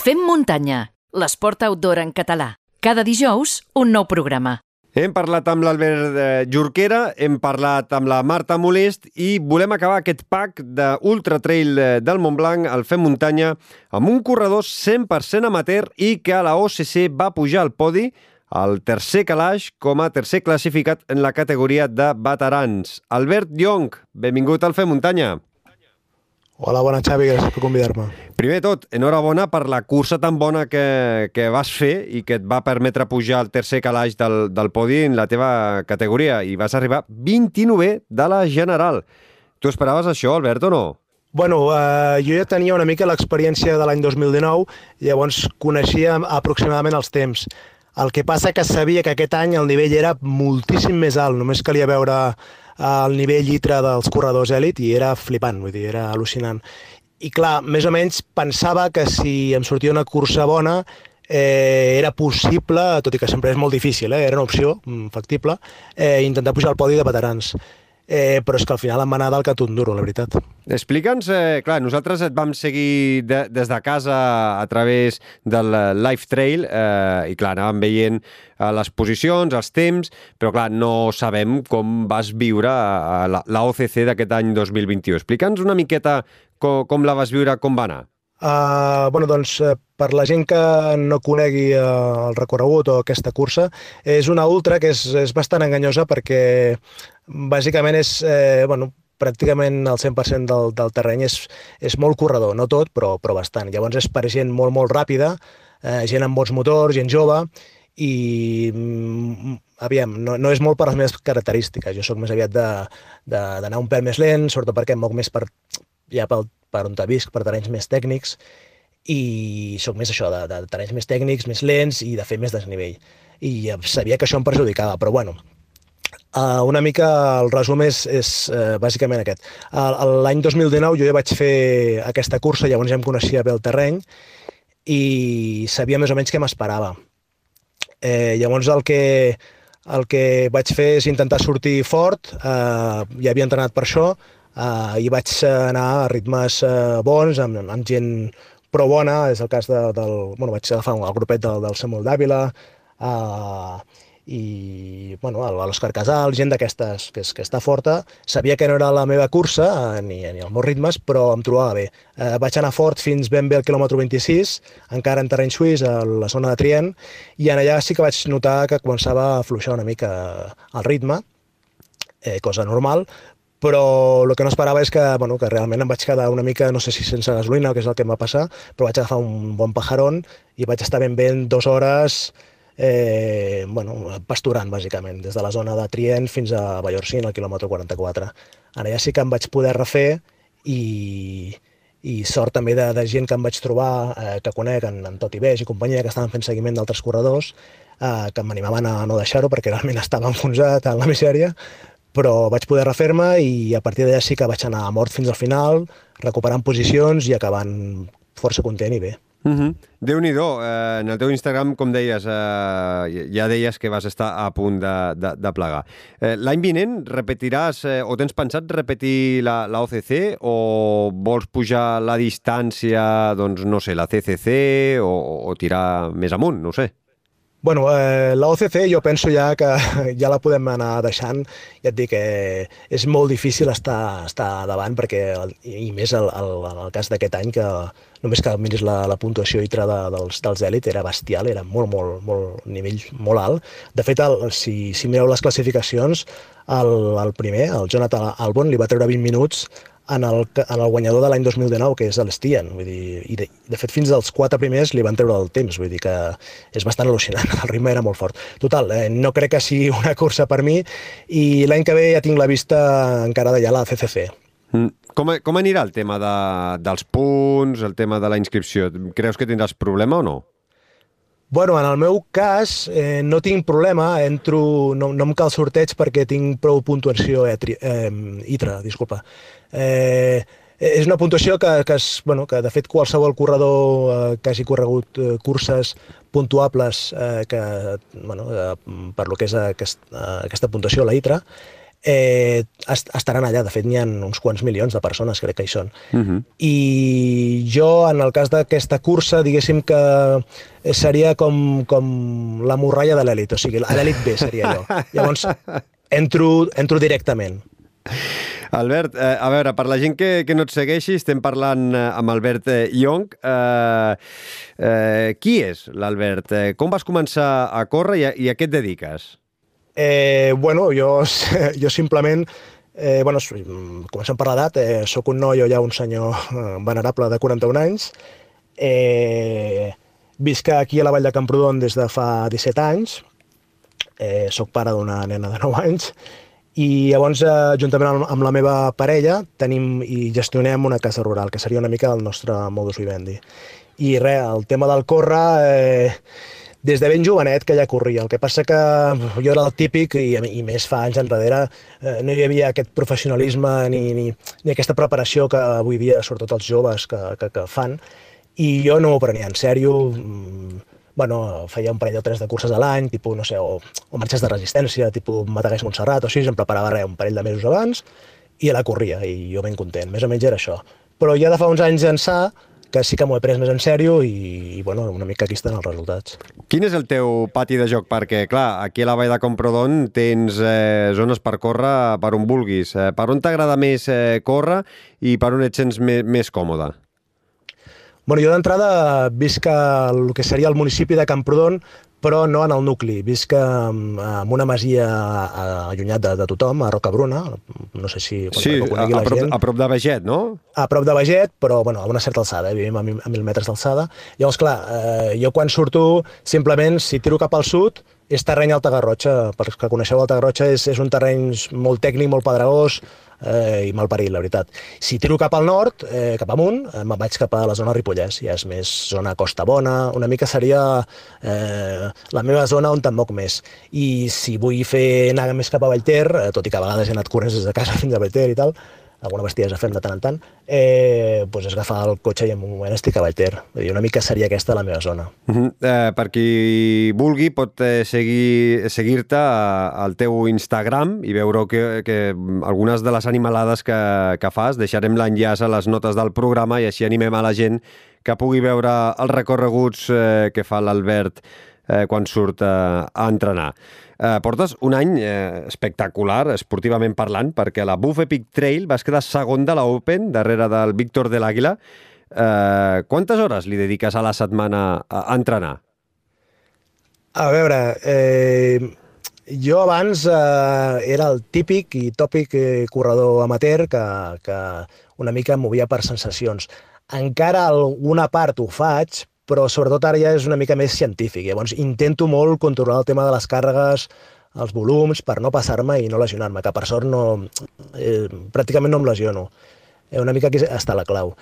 Fem muntanya, l'esport outdoor en català. Cada dijous, un nou programa. Hem parlat amb l'Albert eh, Jorquera, hem parlat amb la Marta Molest i volem acabar aquest pack d'Ultra Trail eh, del Montblanc al Fem Muntanya amb un corredor 100% amateur i que a la OCC va pujar al podi al tercer calaix com a tercer classificat en la categoria de veterans. Albert Young, benvingut al Fem Muntanya. Hola, bona Xavi, gràcies per convidar-me. Primer de tot, enhorabona per la cursa tan bona que, que vas fer i que et va permetre pujar al tercer calaix del, del podi en la teva categoria i vas arribar 29 de la general. Tu esperaves això, Albert, o no? Bueno, eh, jo ja tenia una mica l'experiència de l'any 2019, llavors coneixia aproximadament els temps. El que passa que sabia que aquest any el nivell era moltíssim més alt, només calia veure el nivell llitre dels corredors èlit i era flipant, vull dir, era al·lucinant. I clar, més o menys pensava que si em sortia una cursa bona eh, era possible, tot i que sempre és molt difícil, eh, era una opció mm, factible, eh, intentar pujar al podi de veterans eh, però és que al final em va anar del catun duro, la veritat. Explica'ns, eh, clar, nosaltres et vam seguir de, des de casa a través del Live Trail eh, i clar, anàvem veient eh, les posicions, els temps, però clar, no sabem com vas viure a la, la OCC d'aquest any 2021. Explica'ns una miqueta com, com la vas viure, com va anar. Uh, bueno, doncs, uh, per la gent que no conegui uh, el recorregut o aquesta cursa, és una ultra que és, és bastant enganyosa perquè bàsicament és, eh, bueno, pràcticament el 100% del, del terreny és, és molt corredor, no tot, però, però bastant. Llavors és per gent molt, molt ràpida, eh, gent amb bons motors, gent jove, i mm, aviam, no, no és molt per les meves característiques. Jo sóc més aviat d'anar un pèl més lent, sobretot perquè em moc més per, ja pel, per on visc, per terrenys més tècnics, i sóc més això, de, de terrenys més tècnics, més lents i de fer més desnivell. I sabia que això em perjudicava, però bueno, Uh, una mica el resum és, és uh, bàsicament aquest. L'any 2019 jo ja vaig fer aquesta cursa, llavors ja em coneixia bé el terreny i sabia més o menys què m'esperava. Eh, llavors el que, el que vaig fer és intentar sortir fort, uh, ja havia entrenat per això, Uh, I vaig anar a ritmes uh, bons, amb, amb gent prou bona, és el cas de, del... Bueno, vaig agafar el grupet del, del Samuel Dàvila, uh, i bueno, l'Òscar Casal, gent d'aquestes que, que està forta. Sabia que no era la meva cursa, ni, ni els meus ritmes, però em trobava bé. Eh, vaig anar fort fins ben bé al quilòmetre 26, encara en terreny suís, a la zona de Trient, i en allà sí que vaig notar que començava a fluixar una mica el ritme, eh, cosa normal, però el que no esperava és que, bueno, que realment em vaig quedar una mica, no sé si sense gasolina o què és el que em va passar, però vaig agafar un bon pajarón i vaig estar ben bé en dues hores eh, bueno, pasturant, bàsicament, des de la zona de Trient fins a Vallorcín, al quilòmetre 44. En allà sí que em vaig poder refer i, i sort també de, de gent que em vaig trobar, eh, que conec, en, en Toti Beix i companyia, que estaven fent seguiment d'altres corredors, eh, que m'animaven a no deixar-ho perquè realment estava enfonsat en la misèria, però vaig poder refer-me i a partir d'allà sí que vaig anar a mort fins al final, recuperant posicions i acabant força content i bé. Uh -huh. Déu-n'hi-do, eh, en el teu Instagram, com deies, eh, ja deies que vas estar a punt de, de, de plegar. Eh, L'any vinent repetiràs, eh, o tens pensat repetir la, la OCC, o vols pujar la distància, doncs, no sé, la CCC, o, o tirar més amunt, no sé. Bueno, eh, la OCC jo penso ja que ja la podem anar deixant. Ja et dic que és molt difícil estar, estar davant perquè, i més el, el, el cas d'aquest any, que només que miris la, la puntuació ITRA de, dels, dels èlit era bestial, era molt, molt, molt nivell molt alt. De fet, el, si, si mireu les classificacions, el, el primer, el Jonathan Albon, li va treure 20 minuts en el, en el guanyador de l'any 2019, que és l'Estian. Vull dir, i de, de fet, fins als quatre primers li van treure el temps, vull dir que és bastant al·lucinant, el ritme era molt fort. Total, eh, no crec que sigui una cursa per mi i l'any que ve ja tinc la vista encara ja la CCC. Mm. Com, com anirà el tema de, dels punts, el tema de la inscripció? Creus que tindràs problema o no? Bueno, en el meu cas eh, no tinc problema, entro, no, no em cal sorteig perquè tinc prou puntuació etri, eh, ITRA, disculpa. Eh, és una puntuació que, que, és, bueno, que de fet qualsevol corredor eh, que hagi corregut eh, curses puntuables eh, que, bueno, eh, per lo que és aquest, eh, aquesta puntuació, la ITRA, eh, est estaran allà. De fet, n'hi ha uns quants milions de persones, crec que hi són. Uh -huh. I jo, en el cas d'aquesta cursa, diguéssim que seria com, com la morralla de l'elit, o sigui, l'elit B seria jo. Llavors, entro, entro directament. Albert, eh, a veure, per la gent que, que no et segueixi, estem parlant eh, amb Albert eh, Young. Eh, eh, qui és l'Albert? Eh, com vas començar a córrer i a, i a què et dediques? Eh, bueno, jo, jo simplement Eh, bueno, comencem per l'edat, eh, sóc un noi o ja un senyor eh, venerable de 41 anys. Eh, visc aquí a la Vall de Camprodon des de fa 17 anys. Eh, soc pare d'una nena de 9 anys. I llavors, eh, juntament amb la meva parella, tenim i gestionem una casa rural, que seria una mica el nostre modus vivendi. I res, el tema del córrer... Eh, des de ben jovenet que ja corria. El que passa que jo era el típic, i, i més fa anys enrere, eh, no hi havia aquest professionalisme ni, ni, ni aquesta preparació que avui dia, sobretot els joves, que, que, que fan, i jo no m'ho prenia en sèrio, mm, bueno, feia un parell o tres de curses a l'any, tipus, no sé, o, o marxes de resistència, tipus Matagués Montserrat, o així, em preparava res, un parell de mesos abans, i la corria, i jo ben content, més o menys era això. Però ja de fa uns anys ençà, que sí que m'ho he pres més en sèrio i, i bueno, una mica aquí estan els resultats. Quin és el teu pati de joc? Perquè, clar, aquí a la Vall de Comprodon tens eh, zones per córrer per on vulguis. Eh, per on t'agrada més eh, córrer i per on et sents més, més còmode? Bueno, jo d'entrada visc al que seria el municipi de Camprodon, però no en el nucli. Visc en una masia allunyat de, de tothom, a Rocabruna, no sé si sí, a, a, prop, gent. a prop de Veget, no? A prop de Veget, però bueno, a una certa alçada, eh? vivim a, a 1.000 metres d'alçada. Llavors, clar, eh, jo quan surto, simplement, si tiro cap al sud, és terreny Alta Garrotxa, perquè coneixeu Alta Garrotxa, és, és un terreny molt tècnic, molt pedregós eh, i mal parit, la veritat. Si tiro cap al nord, eh, cap amunt, eh, me'n vaig cap a la zona Ripollès, ja és més zona Costa Bona, una mica seria eh, la meva zona on te'n moc més. I si vull fer anar més cap a Vallter, eh, tot i que a vegades he anat corrents des de casa fins a Vallter i tal, alguna bestiesa fem de tant en tant, eh, doncs és agafar el cotxe i en un moment estic a Vallter. Vull dir, una mica seria aquesta la meva zona. Uh -huh. eh, per qui vulgui pot eh, seguir seguir-te al teu Instagram i veure que, que algunes de les animalades que, que fas, deixarem l'enllaç a les notes del programa i així animem a la gent que pugui veure els recorreguts eh, que fa l'Albert eh, quan surt eh, a entrenar. Eh, portes un any eh, espectacular, esportivament parlant, perquè la Buff Epic Trail vas quedar segon de la Open, darrere del Víctor de l'Àguila. Eh, quantes hores li dediques a la setmana a, a entrenar? A veure, eh, jo abans eh, era el típic i tòpic eh, corredor amateur que, que una mica em movia per sensacions. Encara alguna part ho faig, però sobretot ara ja és una mica més científic. Llavors intento molt controlar el tema de les càrregues, els volums, per no passar-me i no lesionar-me, que per sort no, eh, pràcticament no em lesiono. Eh, una mica aquí està la clau.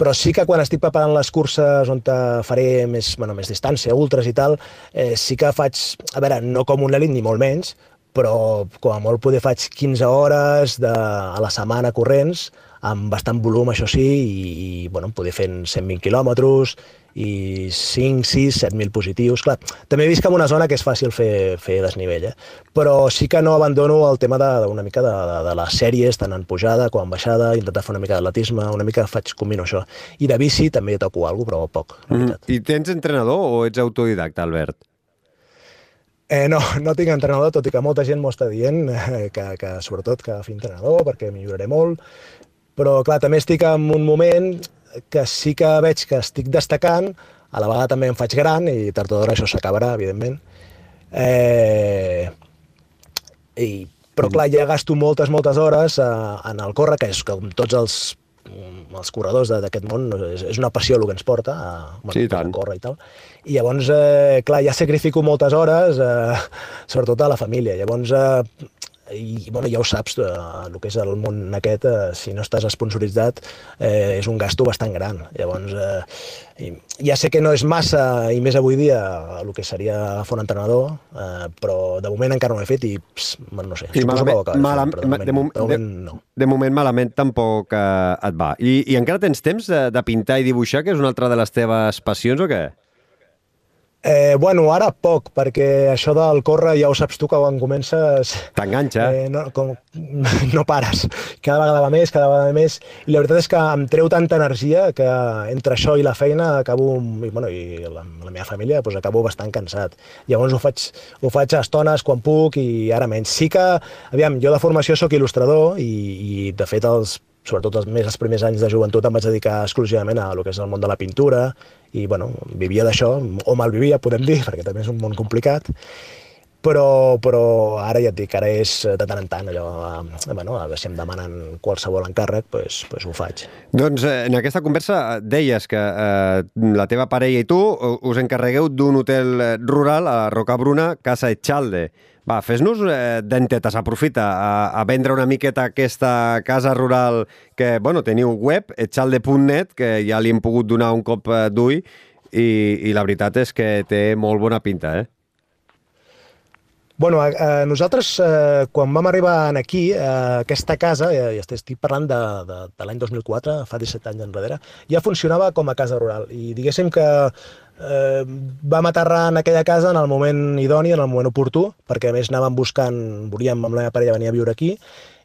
Però sí que quan estic preparant les curses on faré més, bueno, més distància, ultras i tal, eh, sí que faig, a veure, no com un elit ni molt menys, però com a molt poder faig 15 hores de, a la setmana corrents, amb bastant volum, això sí, i, i bueno, poder fer 120 quilòmetres, i 5, 6, 7.000 positius. Clar, també visc en una zona que és fàcil fer, fer desnivell, eh? però sí que no abandono el tema d'una mica de, de, de les sèries, tant en pujada com en baixada, intentar fer una mica d'atletisme, una mica faig combino això. I de bici també toco alguna però poc, mm. I tens entrenador o ets autodidacta, Albert? Eh, no, no tinc entrenador, tot i que molta gent m'ho està dient, eh, que, que sobretot que agafi entrenador, perquè milloraré molt, però clar, també estic en un moment que sí que veig que estic destacant, a la vegada també em faig gran i tard o d'hora això s'acabarà, evidentment. Eh, i, però clar, ja gasto moltes, moltes hores eh, en el córrer, que és com tots els, els corredors d'aquest món, és, és una passió el que ens porta a, bueno, sí, a córrer i tal. I llavors, eh, clar, ja sacrifico moltes hores, eh, sobretot a la família. Llavors, eh, i bueno, ja ho saps, eh, el que és el món aquest, eh, si no estàs esponsoritzat, eh, és un gasto bastant gran. Llavors, eh, ja sé que no és massa, i més avui dia, el que seria un entrenador, eh, però de moment encara no ho he fet i, ps, no sé, I malament, que malam, de, moment, de, moment, de, moment, no. De moment malament tampoc eh, et va. I, I encara tens temps de, de pintar i dibuixar, que és una altra de les teves passions, o què? Eh, bueno, ara poc, perquè això del córrer ja ho saps tu que quan comences... T'enganxa. Eh, no, com, no pares. Cada vegada va més, cada vegada més. I la veritat és que em treu tanta energia que entre això i la feina acabo, i, bueno, i la, la meva família, doncs acabo bastant cansat. Llavors ho faig, ho faig a estones quan puc i ara menys. Sí que, aviam, jo de formació sóc il·lustrador i, i de fet els sobretot els més els primers anys de joventut em vaig dedicar exclusivament a lo que és el món de la pintura i bueno, vivia d'això, o malvivia, podem dir, perquè també és un món complicat, però, però ara ja et dic, ara és de tant en tant allò, eh, bueno, a veure si em demanen qualsevol encàrrec, doncs, pues ho faig. Doncs eh, en aquesta conversa deies que eh, la teva parella i tu us encarregueu d'un hotel rural a Rocabruna, Casa Echalde. Va, fes-nos eh, dentetes, aprofita a, a vendre una miqueta aquesta casa rural que, bueno, teniu web, etxalde.net, que ja li hem pogut donar un cop eh, d'ull i, i la veritat és que té molt bona pinta, eh? Bueno, eh, nosaltres, eh, quan vam arribar aquí, eh, aquesta casa, eh, estic parlant de, de, de l'any 2004, fa 17 anys enrere, ja funcionava com a casa rural. I diguéssim que eh, vam aterrar en aquella casa en el moment idoni, en el moment oportú, perquè a més anàvem buscant, volíem amb la meva parella venir a viure aquí,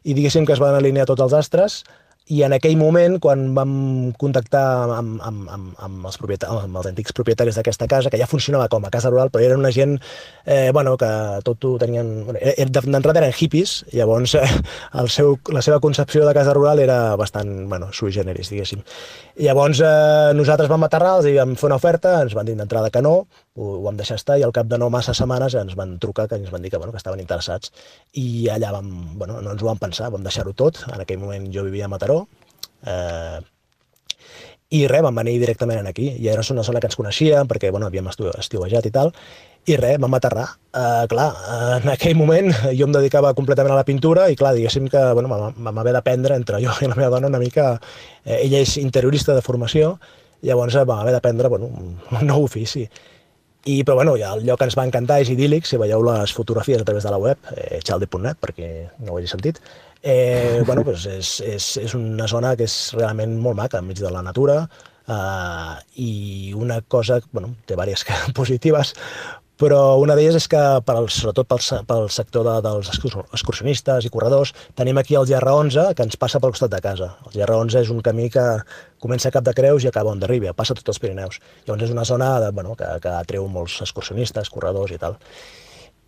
i diguéssim que es van alinear tots els astres, i en aquell moment, quan vam contactar amb, amb, amb, amb, els, amb els antics propietaris d'aquesta casa, que ja funcionava com a casa rural, però eren una gent eh, bueno, que tot ho tenien... Bueno, D'entrada eren hippies, llavors eh, el seu, la seva concepció de casa rural era bastant bueno, sui generis, diguéssim. Llavors eh, nosaltres vam aterrar, els vam fer una oferta, ens van dir d'entrada que no, ho, ho vam deixar estar i al cap de no massa setmanes ens van trucar que ens van dir que, bueno, que estaven interessats i allà vam, bueno, no ens ho vam pensar, vam deixar-ho tot, en aquell moment jo vivia a Mataró eh, i res, vam venir directament aquí i era una zona que ens coneixíem perquè bueno, havíem estiuejat i tal i res, vam aterrar. Uh, clar, en aquell moment jo em dedicava completament a la pintura i clar, diguéssim que bueno, vam haver d'aprendre entre jo i la meva dona una mica... Eh, ella és interiorista de formació, llavors vam haver d'aprendre bueno, un nou ofici. I, però bueno, ja el lloc ens va encantar, és idíl·lic, si veieu les fotografies a través de la web, eh, chalde.net, perquè no ho hagi sentit, eh, bueno, pues és, és, és una zona que és realment molt maca, enmig de la natura, eh, i una cosa, bueno, té diverses positives, però una d'elles és que, per al, sobretot pel, pel sector de, dels excursionistes i corredors, tenim aquí el GR11, que ens passa pel costat de casa. El GR11 és un camí que comença a Cap de Creus i acaba on Ribia, passa tots els Pirineus. Llavors és una zona de, bueno, que, que atreu molts excursionistes, corredors i tal.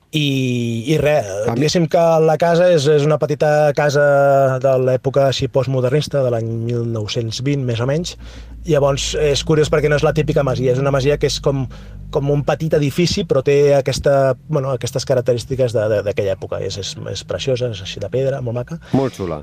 I, i res, diguéssim que la casa és, és una petita casa de l'època així postmodernista, de l'any 1920 més o menys. Llavors és curiós perquè no és la típica masia, és una masia que és com, com un petit edifici però té aquesta, bueno, aquestes característiques d'aquella època. És, és, és preciosa, és així de pedra, molt maca. Molt xula.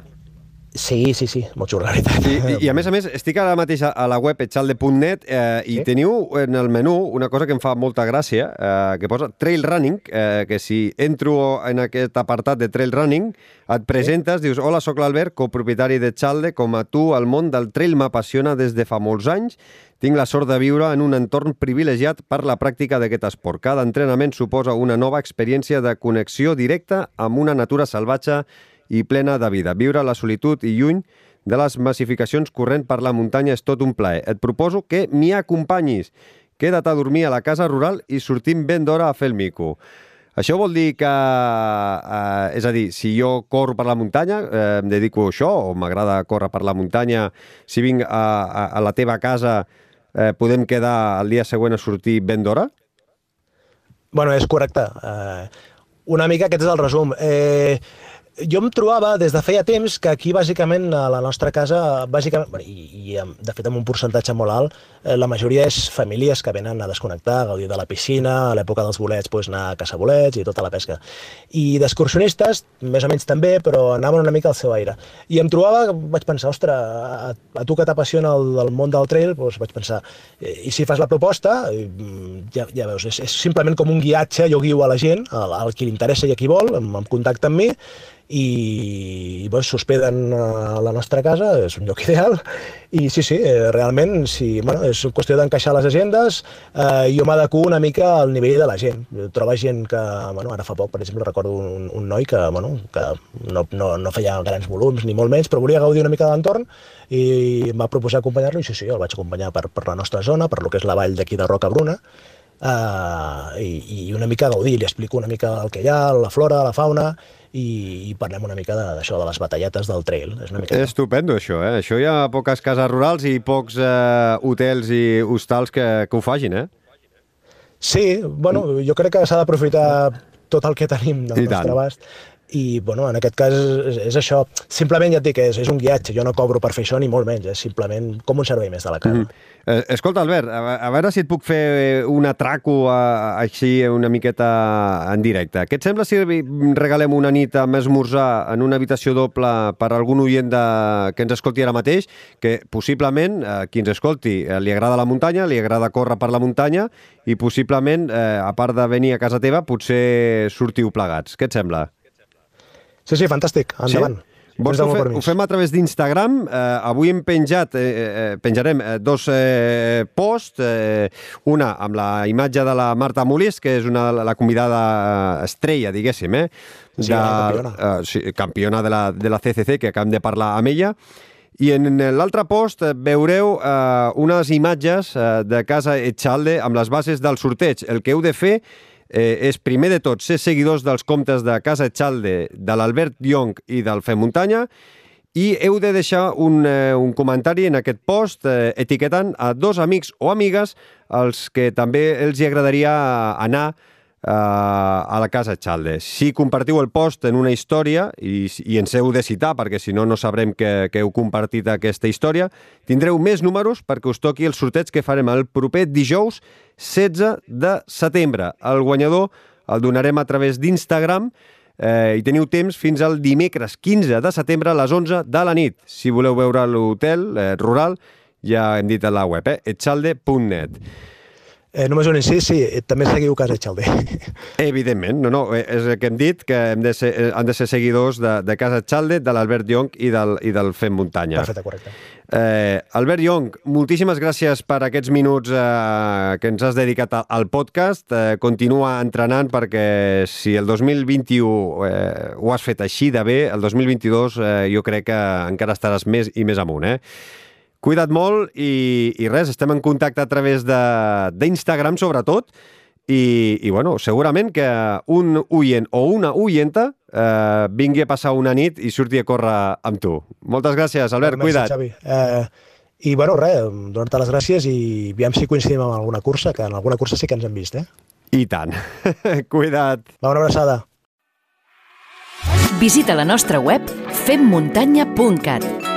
Sí, sí, sí, molt xula, la veritat. I, I a més a més, estic ara mateix a la web etxalde.net eh, i sí? teniu en el menú una cosa que em fa molta gràcia, eh, que posa trail running, eh, que si entro en aquest apartat de trail running, et presentes, sí? dius, hola, sóc l'Albert, copropietari de Chalde, com a tu el món del trail m'apassiona des de fa molts anys, tinc la sort de viure en un entorn privilegiat per la pràctica d'aquest esport. Cada entrenament suposa una nova experiència de connexió directa amb una natura salvatge i plena de vida. Viure la solitud i lluny de les massificacions corrent per la muntanya és tot un plaer. Et proposo que m'hi acompanyis. Queda't a dormir a la casa rural i sortim ben d'hora a fer el mico. Això vol dir que, eh, és a dir, si jo corro per la muntanya, eh, em dedico a això, o m'agrada córrer per la muntanya, si vinc a, a, a la teva casa, eh, podem quedar el dia següent a sortir ben d'hora? Bueno, és correcte. Eh, una mica aquest és el resum. Eh, jo em trobava des de feia temps que aquí bàsicament a la nostra casa, bàsicament, i, i de fet amb un percentatge molt alt, eh, la majoria és famílies que venen a desconnectar, a gaudir de la piscina, a l'època dels bolets pues, anar a caçar bolets i tota la pesca. I d'excursionistes, més o menys també, però anaven una mica al seu aire. I em trobava, vaig pensar, ostres, a, a tu que t'apassiona el, el món del trail, doncs vaig pensar, i si fas la proposta, ja, ja veus, és, és simplement com un guiatge, jo guio a la gent, al, qui li interessa i a qui vol, em, em contacta amb mi, i, i bueno, s'hospeden a la nostra casa, és un lloc ideal, i sí, sí, eh, realment sí, bueno, és qüestió d'encaixar les agendes, eh, jo m'adequo una mica al nivell de la gent. Troba gent que, bueno, ara fa poc, per exemple, recordo un, un noi que, bueno, que no, no, no feia grans volums, ni molt menys, però volia gaudir una mica de l'entorn i em va proposar acompanyar-lo i sí, sí, el vaig acompanyar per, per la nostra zona, per lo que és la vall d'aquí de Roca Bruna, uh, i, i una mica gaudir, li explico una mica el que hi ha, la flora, la fauna, i, i parlem una mica d'això, de, de les batalletes del trail. És una mica... Estupendo, això, eh? Això hi ha poques cases rurals i pocs eh, hotels i hostals que, que ho fagin, eh? Sí, bueno, jo crec que s'ha d'aprofitar tot el que tenim del I nostre tant. abast i bueno, en aquest cas és, és això. Simplement ja et dic, és, és un guiatge, jo no cobro per fer això ni molt menys, és simplement com un servei més de la casa. Mm. Eh, escolta, Albert, a, a veure si et puc fer un atraco a, així una miqueta en directe. Què et sembla si regalem una nit amb esmorzar en una habitació doble per algun oient de, que ens escolti ara mateix, que possiblement eh, qui ens escolti eh, li agrada la muntanya, li agrada córrer per la muntanya i possiblement, eh, a part de venir a casa teva, potser sortiu plegats. Què et sembla? Sí, sí, fantàstic, endavant. Sí? Vols ho, fe, ho fem a través d'Instagram. Eh, avui hem penjat, eh, eh, penjarem eh, dos eh, posts, eh, una amb la imatge de la Marta Molist, que és una, la convidada estrella, diguéssim, eh? Sí, de, campiona. Eh, sí, campiona de la, de la CCC, que acabem de parlar amb ella. I en l'altre post veureu eh, unes imatges eh, de casa Etxalde amb les bases del sorteig. El que heu de fer eh, és primer de tot ser seguidors dels comptes de Casa Etxalde, de l'Albert Young i del Fem Muntanya i heu de deixar un, eh, un comentari en aquest post eh, etiquetant a dos amics o amigues els que també els hi agradaria anar eh, a la Casa Etxalde. Si compartiu el post en una història i, i ens heu de citar, perquè si no no sabrem que, que heu compartit aquesta història, tindreu més números perquè us toqui el sorteig que farem el proper dijous 16 de setembre. El guanyador el donarem a través d'Instagram eh, i teniu temps fins al dimecres 15 de setembre a les 11 de la nit. Si voleu veure l'hotel eh, rural, ja hem dit a la web, eh? etxalde.net. Eh, només un incís, sí, també seguiu Casa Etxalde. Evidentment, no, no, eh, és el que hem dit, que hem de ser, eh, han de ser seguidors de, de Casa Etxalde, de l'Albert Young i del, i del Fem Muntanya. Perfecte, correcte. Eh, Albert Young, moltíssimes gràcies per aquests minuts eh, que ens has dedicat al podcast. Eh, continua entrenant perquè si el 2021 eh, ho has fet així de bé, el 2022 eh, jo crec que encara estaràs més i més amunt. Eh? Cuida't molt i, i res, estem en contacte a través d'Instagram sobretot i, i bueno, segurament que un oient o una oienta eh, vingui a passar una nit i surti a córrer amb tu. Moltes gràcies, Albert, Merci, cuida't. Xavi. Eh, I bueno, res, donar-te les gràcies i aviam si coincidim en alguna cursa, que en alguna cursa sí que ens hem vist, eh? I tant. cuida't. Va, una abraçada. Visita la nostra web femmuntanya.cat